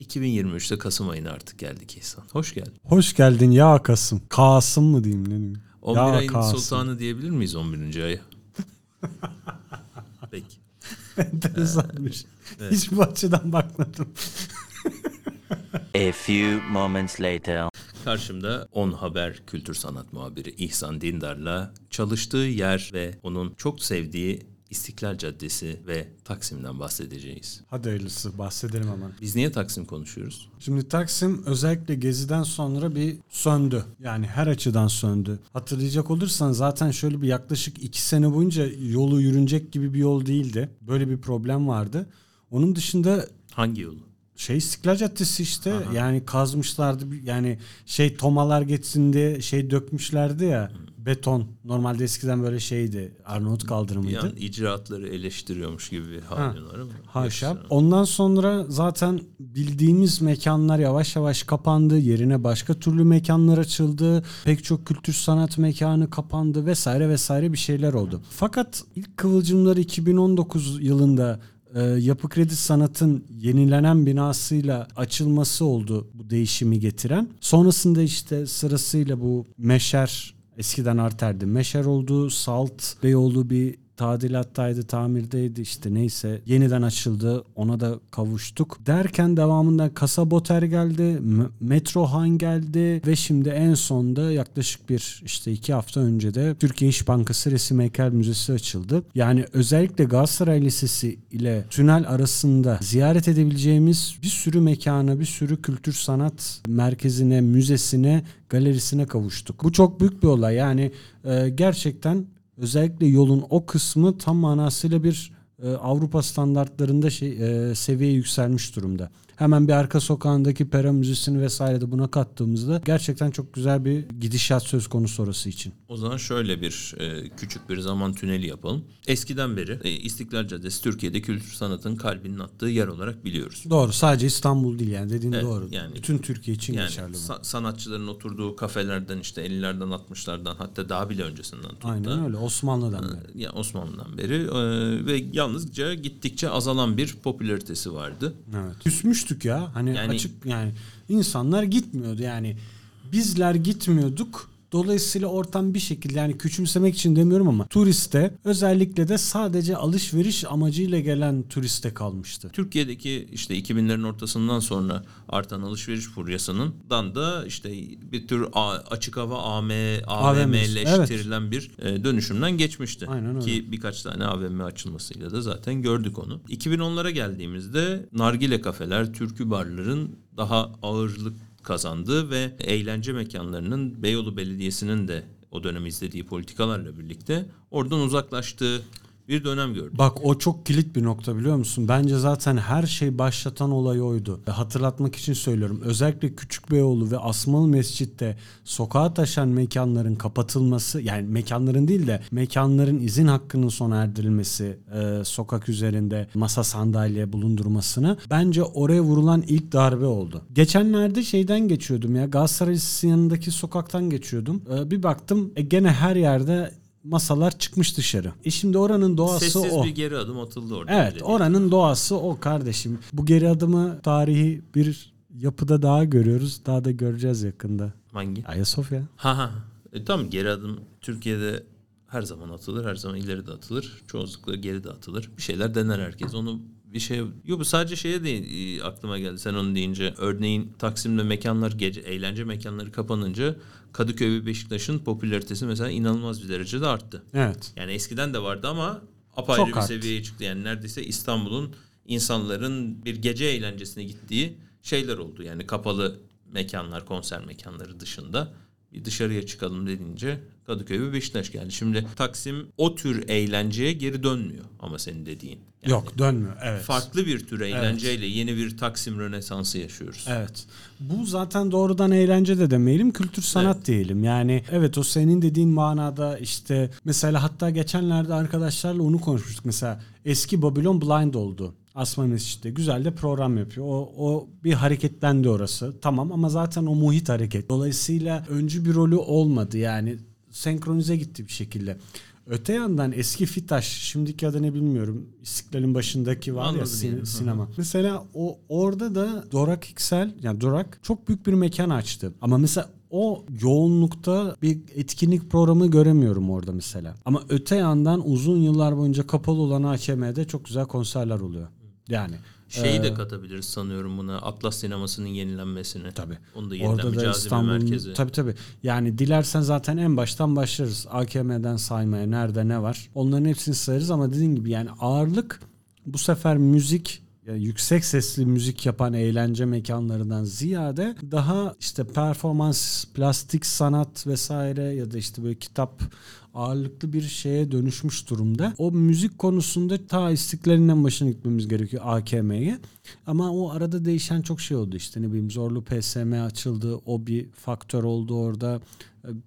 2023'te Kasım ayına artık geldik İhsan. Hoş geldin. Hoş geldin ya Kasım. Kasım mı diyeyim ne diyeyim? 11 Ya ayın Kasım. sultanı diyebilir miyiz 11. aya? Peki. Enteresanmış. Hiç bu açıdan bakmadım. A few moments later. Karşımda 10 Haber Kültür Sanat Muhabiri İhsan Dindar'la çalıştığı yer ve onun çok sevdiği İstiklal Caddesi ve Taksim'den bahsedeceğiz. Hadi hayırlısı bahsedelim hemen. Biz niye Taksim konuşuyoruz? Şimdi Taksim özellikle Gezi'den sonra bir söndü. Yani her açıdan söndü. Hatırlayacak olursan zaten şöyle bir yaklaşık iki sene boyunca yolu yürünecek gibi bir yol değildi. Böyle bir problem vardı. Onun dışında Hangi yolu? Şey İstiklal Caddesi işte yani kazmışlardı yani şey tomalar geçsin diye şey dökmüşlerdi ya beton normalde eskiden böyle şeydi Arnavut kaldırımıydı. an icraatları eleştiriyormuş gibi bir halin var ama. Haşa. Yoksa- Ondan sonra zaten bildiğimiz mekanlar yavaş yavaş kapandı. Yerine başka türlü mekanlar açıldı. Pek çok kültür sanat mekanı kapandı vesaire vesaire bir şeyler oldu. Fakat ilk kıvılcımları 2019 yılında e, Yapı Kredi Sanat'ın yenilenen binasıyla açılması oldu bu değişimi getiren. Sonrasında işte sırasıyla bu Meşer eskiden arterdi. Meşer oldu, Salt Beyoğlu bir tadilattaydı, tamirdeydi işte neyse. Yeniden açıldı. Ona da kavuştuk. Derken devamında Kasa Boter geldi. Metro Han geldi. Ve şimdi en sonda yaklaşık bir işte iki hafta önce de Türkiye İş Bankası Resim Heykel Müzesi açıldı. Yani özellikle Galatasaray Lisesi ile tünel arasında ziyaret edebileceğimiz bir sürü mekana, bir sürü kültür sanat merkezine, müzesine, galerisine kavuştuk. Bu çok büyük bir olay. Yani e, gerçekten özellikle yolun o kısmı tam manasıyla bir e, Avrupa standartlarında şey e, seviye yükselmiş durumda. Hemen bir arka sokağındaki Pera Müzesi'ni vesaire de buna kattığımızda gerçekten çok güzel bir gidişat söz konusu orası için. O zaman şöyle bir e, küçük bir zaman tüneli yapalım. Eskiden beri e, İstiklal Caddesi Türkiye'de kültür sanatın kalbinin attığı yer olarak biliyoruz. Doğru sadece İstanbul değil yani dediğin Evet, doğru. yani- Bütün Türkiye için Yani geçerli bu. sa- sanatçıların oturduğu kafelerden işte 50'lerden 60'lardan hatta daha bile öncesinden tut da, Aynen öyle Osmanlı'dan beri. ya Osmanlı'dan beri e, ve yalnızca gittikçe azalan bir popülaritesi vardı. Evet. Küsmüştük ya. Hani Yani- açık yani insanlar gitmiyordu yani. Bizler gitmiyorduk. Dolayısıyla ortam bir şekilde yani küçümsemek için demiyorum ama turiste özellikle de sadece alışveriş amacıyla gelen turiste kalmıştı. Türkiye'deki işte 2000'lerin ortasından sonra artan alışveriş furyasından da işte bir tür açık hava AM, AVM'leştirilen bir e, dönüşümden geçmişti. Aynen öyle. Ki birkaç tane AVM açılmasıyla da zaten gördük onu. 2010'lara geldiğimizde nargile kafeler, türkü barların daha ağırlık kazandığı ve eğlence mekanlarının Beyoğlu Belediyesi'nin de o dönem izlediği politikalarla birlikte oradan uzaklaştığı bir dönem gördük. Bak o çok kilit bir nokta biliyor musun? Bence zaten her şey başlatan olay oydu. Hatırlatmak için söylüyorum. Özellikle Küçükbeyoğlu ve Asmalı Mescid'de sokağa taşan mekanların kapatılması yani mekanların değil de mekanların izin hakkının sona erdirilmesi e, sokak üzerinde masa sandalye bulundurmasını bence oraya vurulan ilk darbe oldu. Geçenlerde şeyden geçiyordum ya Galatasaray yanındaki sokaktan geçiyordum. E, bir baktım e, gene her yerde masalar çıkmış dışarı. E şimdi oranın doğası Sessiz o. bir geri adım atıldı orada. Evet oranın doğası o kardeşim. Bu geri adımı tarihi bir yapıda daha görüyoruz. Daha da göreceğiz yakında. Hangi? Ayasofya. Ha ha. E, tamam geri adım Türkiye'de her zaman atılır, her zaman ileri de atılır. Çoğunlukla geri de atılır. Bir şeyler dener herkes. Onu bir şey yok bu sadece şeye de e, aklıma geldi sen onu deyince örneğin Taksim'de mekanlar gece eğlence mekanları kapanınca Kadıköy ve Beşiktaş'ın popülaritesi mesela inanılmaz bir derecede arttı. Evet. Yani eskiden de vardı ama apayrı Çok bir arttı. seviyeye çıktı. Yani neredeyse İstanbul'un insanların bir gece eğlencesine gittiği şeyler oldu. Yani kapalı mekanlar, konser mekanları dışında bir dışarıya çıkalım dediğince Kadıköy ve Beşiktaş geldi. Şimdi Taksim o tür eğlenceye geri dönmüyor ama senin dediğin. Yani Yok dönmüyor. Evet. Farklı bir tür eğlenceyle yeni bir Taksim Rönesansı yaşıyoruz. Evet. Bu zaten doğrudan eğlence de demeyelim, kültür sanat diyelim. Yani evet o senin dediğin manada işte mesela hatta geçenlerde arkadaşlarla onu konuşmuştuk. Mesela eski Babylon Blind oldu. Asma Mescid'de güzel de program yapıyor. O, o bir hareketlendi orası. Tamam ama zaten o muhit hareket. Dolayısıyla öncü bir rolü olmadı yani senkronize gitti bir şekilde. Öte yandan eski Fitaş, şimdiki adı ne bilmiyorum. İstiklal'in başındaki var ya Anladım sin- yani. Hı hı. sinema. Mesela o orada da Dorak Excel, yani Dorak çok büyük bir mekan açtı. Ama mesela o yoğunlukta bir etkinlik programı göremiyorum orada mesela. Ama öte yandan uzun yıllar boyunca kapalı olan AKM'de çok güzel konserler oluyor. Yani Şeyi Ee, de katabiliriz sanıyorum buna. Atlas sinemasının yenilenmesine. Tabii. Onu da Orada yeniden da İstanbul'un merkezi. tabii tabii. Yani dilersen zaten en baştan başlarız. AKM'den saymaya nerede ne var. Onların hepsini sayarız ama dediğim gibi yani ağırlık bu sefer müzik yani yüksek sesli müzik yapan eğlence mekanlarından ziyade daha işte performans, plastik sanat vesaire ya da işte böyle kitap ağırlıklı bir şeye dönüşmüş durumda. O müzik konusunda ta istiklalinden başına gitmemiz gerekiyor AKM'ye. Ama o arada değişen çok şey oldu işte ne bileyim Zorlu PSM açıldı. O bir faktör oldu orada.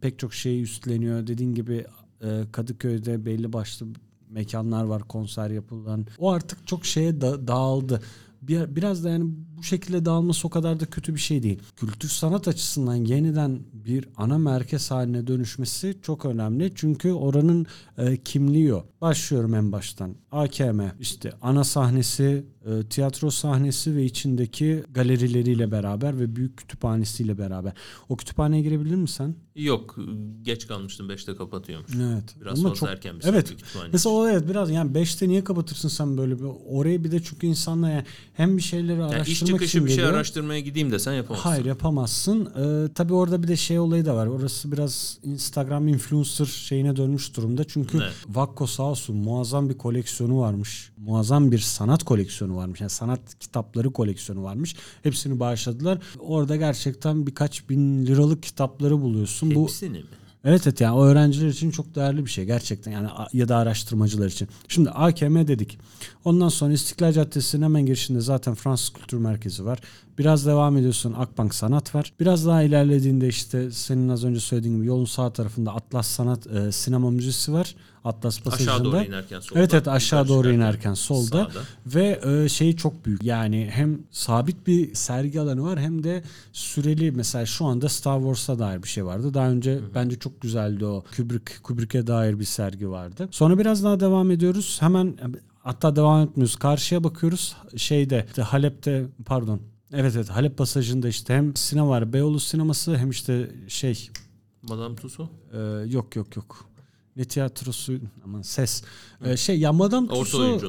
Pek çok şeyi üstleniyor. Dediğin gibi e, Kadıköy'de belli başlı mekanlar var konser yapılan. O artık çok şeye da- dağıldı. Bir, biraz da yani bu şekilde dağılması o kadar da kötü bir şey değil. Kültür sanat açısından yeniden bir ana merkez haline dönüşmesi çok önemli. Çünkü oranın e, kimliği o. Başlıyorum en baştan. AKM işte ana sahnesi, e, tiyatro sahnesi ve içindeki galerileriyle beraber ve büyük kütüphanesiyle beraber. O kütüphaneye girebilir misin? Yok geç kalmıştım 5'te kapatıyormuş. Evet. Biraz Ama fazla erken bir Evet. Mesela o evet biraz yani 5'te niye kapatırsın sen böyle bir oraya bir de çünkü insanlar yani hem bir şeyleri Yani iş araştırmak çıkışı bir şey geliyor. araştırmaya gideyim desen yapamazsın. Hayır yapamazsın. Ee, tabii orada bir de şey olayı da var. Orası biraz Instagram influencer şeyine dönmüş durumda. Çünkü Ne? Vakko sağ olsun muazzam bir koleksiyonu varmış. Muazzam bir sanat koleksiyonu varmış. Yani sanat kitapları koleksiyonu varmış. Hepsini bağışladılar. Orada gerçekten birkaç bin liralık kitapları buluyorsun. Bu Hepsini mi? Evet evet yani o öğrenciler için çok değerli bir şey gerçekten yani ya da araştırmacılar için. Şimdi AKM dedik. Ondan sonra İstiklal Caddesi'nin hemen girişinde zaten Fransız Kültür Merkezi var. Biraz devam ediyorsun Akbank Sanat var. Biraz daha ilerlediğinde işte senin az önce söylediğin gibi yolun sağ tarafında Atlas Sanat e, Sinema Müzesi var. Atlas Pasajı'nda. Aşağı doğru inerken solda. Evet evet aşağı doğru inerken solda sağda. ve e, şey çok büyük yani hem sabit bir sergi alanı var hem de süreli mesela şu anda Star Wars'a dair bir şey vardı. Daha önce bence çok güzeldi o Kubrick Kubrick'e dair bir sergi vardı. Sonra biraz daha devam ediyoruz. Hemen hatta devam etmiyoruz. Karşıya bakıyoruz. Şeyde işte Halep'te pardon Evet evet Halep pasajında işte hem sinema var Beyoğlu sineması hem işte şey Madame Tussauds. ee, yok yok yok. Ne tiyatrosu aman ses. Ee, şey ya Madame Tussauds.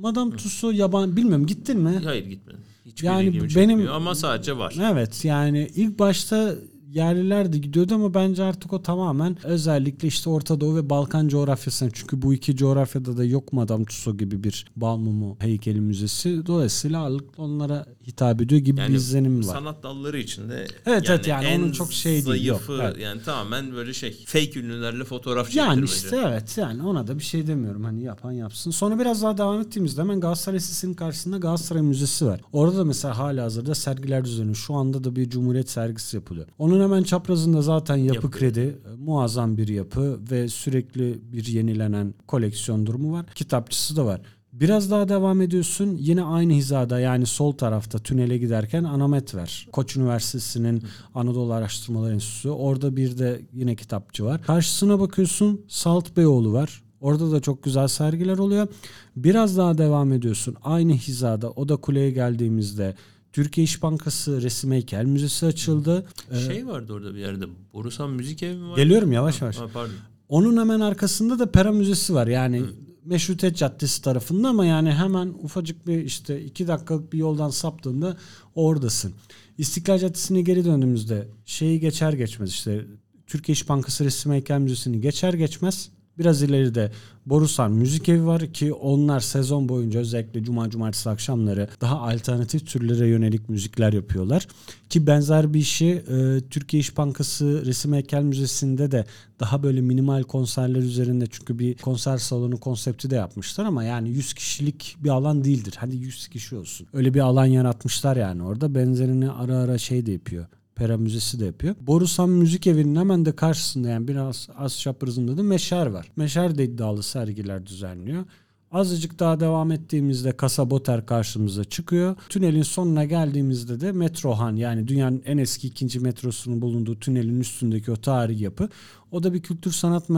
Madame Tussauds yaban bilmiyorum gittin mi? Hayır gitmedim. Hiçbir Yani benim- ama sadece var. Evet yani ilk başta yerliler de gidiyordu ama bence artık o tamamen özellikle işte Orta Doğu ve Balkan coğrafyasına çünkü bu iki coğrafyada da yok Madame Tussauds gibi bir Balmumu heykeli müzesi. Dolayısıyla ağırlıklı onlara hitap ediyor gibi Yani bir izlenim var. sanat dalları içinde Evet, evet, yani en onun çok şey değil, yok. zayıfı, Evet. yani tamamen böyle şey fake ünlülerle fotoğraf Yani çektirmece. işte evet yani ona da bir şey demiyorum hani yapan yapsın. Sonra biraz daha devam ettiğimizde hemen Galatasaray Lisesi'nin karşısında Galatasaray Müzesi var. Orada da mesela hala hazırda sergiler düzenliyor. Şu anda da bir Cumhuriyet sergisi yapılıyor. Onun hemen çaprazında zaten yapı, Yapı. kredi muazzam bir yapı ve sürekli bir yenilenen koleksiyon durumu var. Kitapçısı da var. Biraz daha devam ediyorsun. Yine aynı hizada yani sol tarafta tünele giderken Anamet var. Koç Üniversitesi'nin Anadolu Araştırmalar Enstitüsü. Orada bir de yine kitapçı var. Karşısına bakıyorsun Salt Beyoğlu var. Orada da çok güzel sergiler oluyor. Biraz daha devam ediyorsun. Aynı hizada Oda Kule'ye geldiğimizde Türkiye İş Bankası Resim Heykel Müzesi açıldı. Ee, Şey vardı orada bir yerde. Borusan Müzik Evi mi var? Geliyorum yavaş yavaş. Ha, pardon. Onun hemen arkasında da Pera Müzesi var. Yani Meşrutiyet Caddesi tarafında ama yani hemen ufacık bir işte iki dakikalık bir yoldan saptığında oradasın. İstiklal Caddesi'ne geri döndüğümüzde şeyi geçer geçmez işte Türkiye İş Bankası Resim Heykel Müzesi'ni geçer geçmez biraz ileride Borusan Müzik Evi var ki onlar sezon boyunca özellikle cuma cumartesi akşamları daha alternatif türlere yönelik müzikler yapıyorlar. Ki benzer bir işi e, Türkiye İş Bankası Resim Heykel Müzesi'nde de daha böyle minimal konserler üzerinde çünkü bir konser salonu konsepti de yapmışlar ama yani 100 kişilik bir alan değildir. Hadi 100 kişi olsun. Öyle bir alan yaratmışlar yani orada. Benzerini ara ara şey de yapıyor. Pera Müzesi de yapıyor. Borusan Müzik Evi'nin hemen de karşısında yani biraz az çaprazında da Meşer var. Meşer de iddialı sergiler düzenliyor. Azıcık daha devam ettiğimizde Kasa Boter karşımıza çıkıyor. Tünelin sonuna geldiğimizde de Metrohan yani dünyanın en eski ikinci metrosunun bulunduğu tünelin üstündeki o tarihi yapı o da bir kültür sanat e,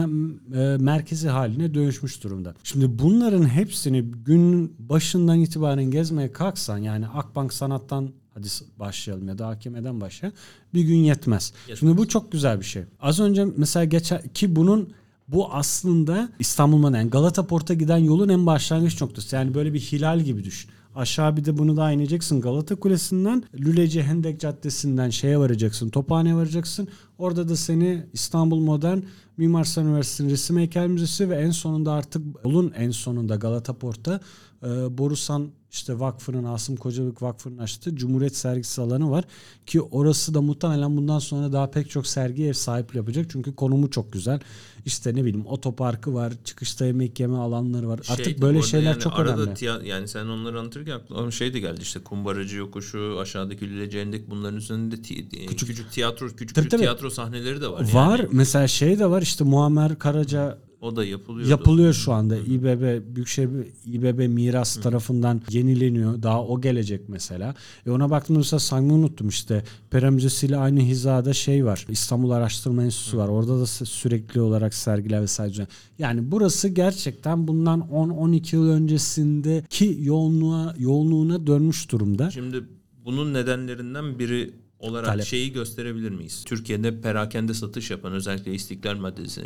merkezi haline dönüşmüş durumda. Şimdi bunların hepsini gün başından itibaren gezmeye kalksan yani Akbank Sanat'tan hadi başlayalım ya da AKM'den başla bir gün yetmez. Şimdi bu çok güzel bir şey. Az önce mesela geçen ki bunun bu aslında İstanbul'dan yani Galata Port'a giden yolun en başlangıç noktası. Yani böyle bir hilal gibi düşün. Aşağı bir de bunu daha ineceksin Galata Kulesi'nden Lüleci Hendek Caddesi'nden şeye varacaksın Tophane'ye varacaksın. Orada da seni İstanbul Modern Mimar Sinan Üniversitesi'nin Resim Heykel Müzesi ve en sonunda artık yolun en sonunda Galata Port'ta e, Borusan işte vakfının Asım Kocalık Vakfı'nın açtığı Cumhuriyet sergisi alanı var. Ki orası da muhtemelen bundan sonra daha pek çok sergi ev sahipliği yapacak. Çünkü konumu çok güzel. İşte ne bileyim otoparkı var, çıkışta yemek yeme alanları var. Artık Şeydi, böyle şeyler yani çok arada önemli. tiya- yani sen onları anlatırken aklıma şey de geldi işte kumbaracı yokuşu aşağıdaki lüleceğindek bunların üzerinde ti- küçük, tiyatro küçük Tabii, küçük tabii. tiyatro sahneleri de var. Var. Yani. Mesela şey de var işte Muammer Karaca O da yapılıyor. yapılıyor şu anda. İBB Büyükşehir İBB Miras tarafından yenileniyor. Daha o gelecek mesela. E ona baktığımda mesela saymayı unuttum işte. Pera Müzesi ile aynı hizada şey var. İstanbul Araştırma Enstitüsü var. Orada da sü- sürekli olarak sergiler vesaire. Yani burası gerçekten bundan 10-12 yıl öncesindeki yoğunluğa yoğunluğuna dönmüş durumda. Şimdi bunun nedenlerinden biri olarak Talep. şeyi gösterebilir miyiz? Türkiye'de perakende satış yapan özellikle İstiklal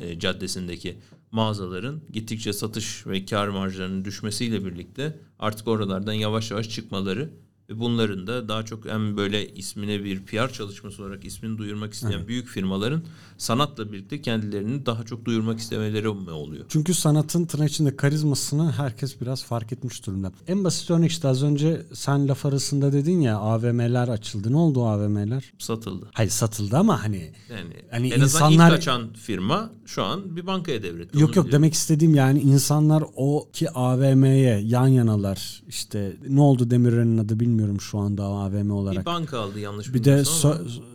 e, Caddesi'ndeki mağazaların gittikçe satış ve kar marjlarının düşmesiyle birlikte artık oralardan yavaş yavaş çıkmaları bunların da daha çok hem böyle ismine bir PR çalışması olarak ismini duyurmak isteyen büyük firmaların sanatla birlikte kendilerini daha çok duyurmak istemeleri mi oluyor? Çünkü sanatın tırnak içinde karizmasını herkes biraz fark etmiş durumda. En basit örnek işte az önce sen laf arasında dedin ya AVM'ler açıldı. Ne oldu AVM'ler? Satıldı. Hayır satıldı ama hani Yani Hani en insanlar- ilk açan firma şu an bir bankaya devretti. yok yok biliyorum. demek istediğim yani insanlar o ki AVM'ye yan yanalar işte ne oldu Demirören'in adı bilmiyorum şu anda AVM Bir olarak. banka aldı yanlış Bir de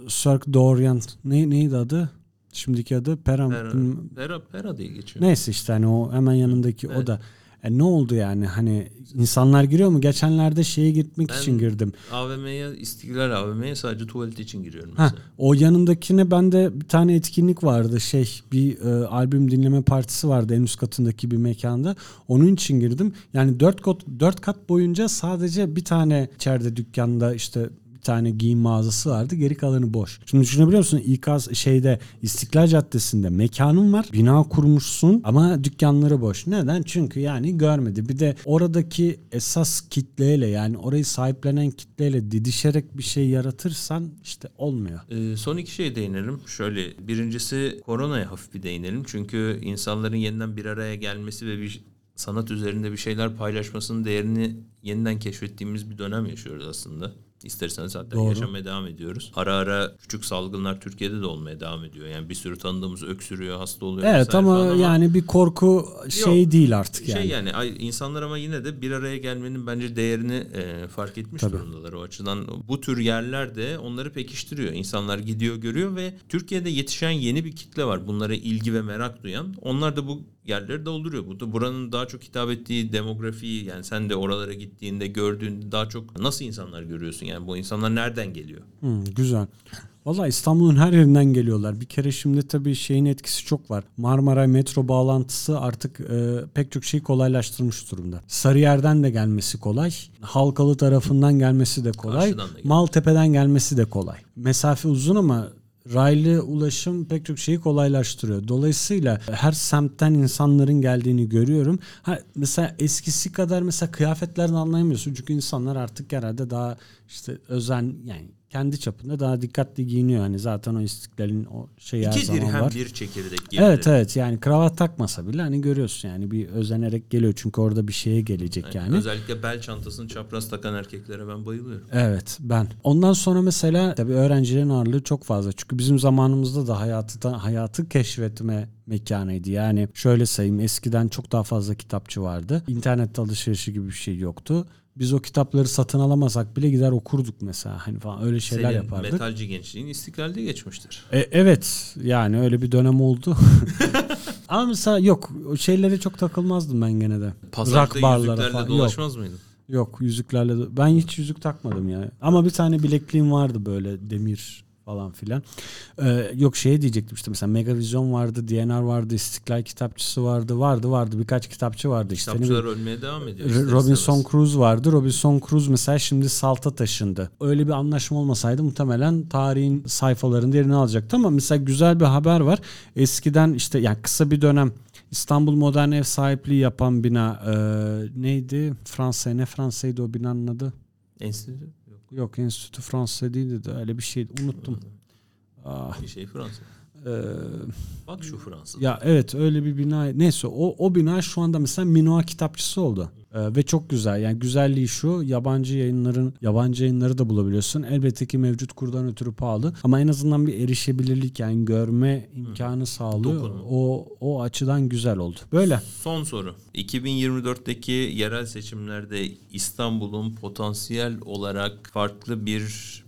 Cirque d'Orient ne, neydi adı? Şimdiki adı Pera. Pera, Pera, Pera diye geçiyor. Neyse işte hani o hemen yanındaki o Evet. da. E ne oldu yani hani insanlar giriyor mu? Geçenlerde şeye gitmek Ben- için girdim. AVM'ye, İstiklal AVM'ye sadece tuvalet için giriyorum Ha, o yanındakine bende bir tane etkinlik vardı. Şey bir e, albüm dinleme partisi vardı en üst katındaki bir mekanda. Onun için girdim. Yani dört kat, dört kat boyunca sadece bir tane içeride dükkanda işte bir tane giyim mağazası vardı. Geri kalanı boş. Şimdi düşünebiliyor musun? İkaz şeyde İstiklal Caddesi'nde mekanın var. Bina kurmuşsun ama dükkanları boş. Neden? Çünkü yani görmedi. Bir de oradaki esas kitleyle yani orayı sahiplenen kitleyle didişerek bir şey yaratırsan işte olmuyor. Ee, son iki şeye değinelim. Şöyle birincisi koronaya hafif bir değinelim. Çünkü insanların yeniden bir araya gelmesi ve bir sanat üzerinde bir şeyler paylaşmasının değerini yeniden keşfettiğimiz bir dönem yaşıyoruz aslında. İsterseniz hatta Doğru. yaşamaya devam ediyoruz. Ara ara küçük salgınlar Türkiye'de de olmaya devam ediyor. Yani bir sürü tanıdığımız öksürüyor, hasta oluyor. Evet ama, falan yani bir korku şey Yok. değil artık Şey yani. yani ay- insanlar ama yine de bir araya gelmenin bence değerini e, fark etmiş Tabii. durumdalar. O açıdan bu tür yerler de onları pekiştiriyor. İnsanlar gidiyor görüyor ve Türkiye'de yetişen yeni bir kitle var. Bunlara ilgi ve merak duyan. Onlar da bu yerleri dolduruyor. Bu da buranın daha çok hitap ettiği demografiyi yani sen de oralara gittiğinde gördüğünde daha çok nasıl insanlar görüyorsun? Yani bu insanlar nereden geliyor? Hı, güzel. Valla İstanbul'un her yerinden geliyorlar. Bir kere şimdi tabii şeyin etkisi çok var. Marmaray metro bağlantısı artık e, pek çok şeyi kolaylaştırmış durumda. Sarıyer'den de gelmesi kolay. Halkalı tarafından gelmesi de kolay. Maltepe'den gelmesi de kolay. Mesafe uzun ama raylı ulaşım pek çok şeyi kolaylaştırıyor. Dolayısıyla her semtten insanların geldiğini görüyorum. Ha, mesela eskisi kadar mesela kıyafetlerden anlayamıyorsun. Çünkü insanlar artık herhalde daha işte özen yani kendi çapında daha dikkatli giyiniyor. Hani zaten o istiklalin o şeyi her zaman dirhem var. bir çekirdek gibi. Evet evet yani kravat takmasa bile hani görüyorsun yani bir özenerek geliyor çünkü orada bir şeye gelecek yani. Özellikle bel çantasını çapraz takan erkeklere ben bayılıyorum. Evet ben. Ondan sonra mesela tabii öğrencilerin ağırlığı çok fazla. Çünkü bizim zamanımızda da hayatı da hayatı keşfetme mekanıydı. Yani şöyle sayayım eskiden çok daha fazla kitapçı vardı. İnternet alışverişi gibi bir şey yoktu. Biz o kitapları satın alamasak bile gider okurduk mesela. Hani falan öyle şeyler Senin yapardık. metalci gençliğin istiklalde geçmiştir. E, evet yani öyle bir dönem oldu. Ama mesela yok o şeylere çok takılmazdım ben gene de. Pazarda Rock barlara yüzüklerle falan. Yok, dolaşmaz mıydın? yok yüzüklerle de- ben hiç yüzük takmadım ya. Ama bir tane bilekliğim vardı böyle demir falan filan. Ee, yok şey diyecektim işte mesela Megavision vardı, DNR vardı, İstiklal kitapçısı vardı, vardı vardı birkaç kitapçı vardı işte. Kitapçılar bileyim, ölmeye devam ediyor. Robinson istemez. Crusoe vardı. Robinson Crusoe mesela şimdi Salt'a taşındı. Öyle bir anlaşma olmasaydı muhtemelen tarihin sayfalarında yerini alacaktı ama mesela güzel bir haber var. Eskiden işte yani kısa bir dönem İstanbul Modern Ev Sahipliği yapan bina e, neydi? Fransa ne Fransa'ydı o binanın adı? Enstitü yok. Enstitü Fransa değildi de öyle bir şeydi. Unuttum. Ah, Bir şey Fransa. e, Bak şu Fransız. Ya evet öyle bir bina. Neyse o o bina şu anda mesela Minoa kitapçısı oldu. Ee, ve çok güzel. Yani güzelliği şu yabancı yayınların yabancı yayınları da bulabiliyorsun. Elbette ki mevcut kurdan ötürü pahalı ama en azından bir erişebilirlik yani görme imkanı sağlıyor. Dokunma. O o açıdan güzel oldu. Böyle. Son soru. 2024'teki yerel seçimlerde İstanbul'un potansiyel olarak farklı bir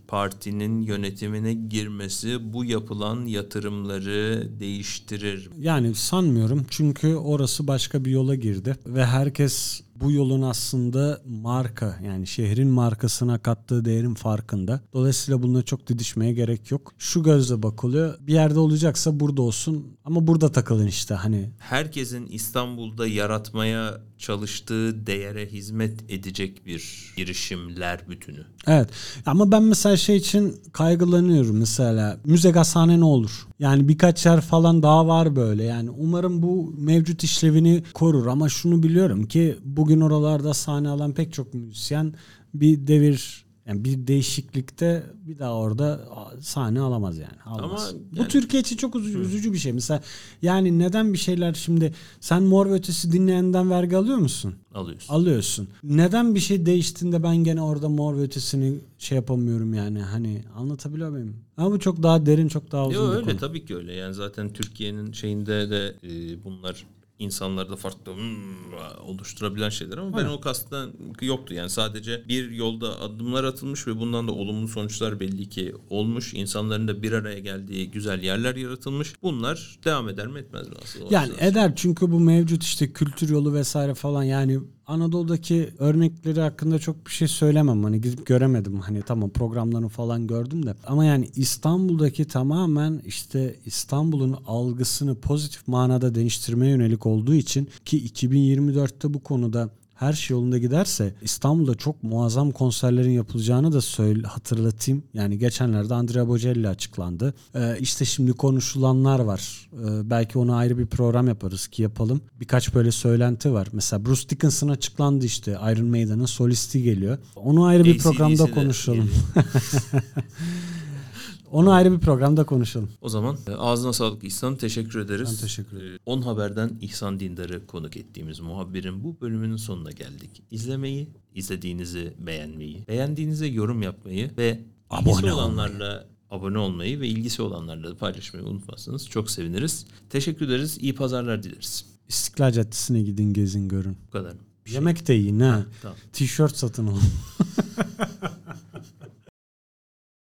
partinin yönetimine girmesi bu yapılan yatırımları değiştirir. Yani sanmıyorum çünkü orası başka bir yola girdi ve herkes bu yolun aslında marka yani şehrin markasına kattığı değerin farkında. Dolayısıyla bununla çok didişmeye gerek yok. Şu gözle bakılıyor. Bir yerde olacaksa burada olsun ama burada takılın işte hani. Herkesin İstanbul'da yaratmaya çalıştığı değere hizmet edecek bir girişimler bütünü. Evet ama ben mesela şey için kaygılanıyorum mesela müze gazhane ne olur? Yani birkaç yer falan daha var böyle yani umarım bu mevcut işlevini korur ama şunu biliyorum ki bugün oralarda sahne alan pek çok müzisyen bir devir yani bir değişiklikte bir daha orada sahne alamaz yani. Almaz. Ama Bu yani- Türkiye için çok üzücü, üzücü bir şey. Mesela yani neden bir şeyler şimdi sen Mor ve Ötesi dinleyenden vergi alıyor musun? Alıyorsun. alıyorsun. Neden bir şey değiştiğinde ben gene orada mor ve ötesini şey yapamıyorum yani hani anlatabiliyor muyum? Ama bu çok daha derin çok daha uzun Yo, öyle konu. tabii ki öyle. Yani zaten Türkiye'nin şeyinde de e, bunlar insanlarda farklı hmm, oluşturabilen şeyler ama ben Evet. o kastıdan yoktu. Yani sadece bir yolda adımlar atılmış ve bundan da olumlu sonuçlar belli ki olmuş. İnsanların da bir araya geldiği güzel yerler yaratılmış. Bunlar devam eder mi etmez mi aslında? Yani eder çünkü bu mevcut işte kültür yolu vesaire falan yani Anadolu'daki örnekleri hakkında çok bir şey söylemem. Hani gidip göremedim. Hani tamam programlarını falan gördüm de. Ama yani İstanbul'daki tamamen işte İstanbul'un algısını pozitif manada değiştirmeye yönelik olduğu için ki 2024'te bu konuda her şey yolunda giderse İstanbul'da çok muazzam konserlerin yapılacağını da söyle hatırlatayım. Yani geçenlerde Andrea Bocelli açıklandı. Ee, işte şimdi konuşulanlar var. Ee, belki ona ayrı bir program yaparız ki yapalım. Birkaç böyle söylenti var. Mesela Bruce Dickinson açıklandı işte Iron Maiden'ın solisti geliyor. Onu ayrı bir AC/DC programda konuşalım. Onu ayrı bir programda konuşalım. O zaman e, ağzına sağlık İhsan. Teşekkür ederiz. Ben teşekkür ederim. E, 10 Haber'den İhsan Dindar'ı konuk ettiğimiz muhabbirin bu bölümünün sonuna geldik. İzlemeyi, izlediğinizi beğenmeyi, beğendiğinize yorum yapmayı ve Abone olanlarla abone olmayı ve ilgisi olanlarla da paylaşmayı unutmazsanız çok seviniriz. Teşekkür ederiz. İyi pazarlar dileriz. İstiklal Caddesi'ne gidin gezin görün. Bu kadar. Bir şey- Yemek de yiyin ha. Tamam. Tişört satın alın.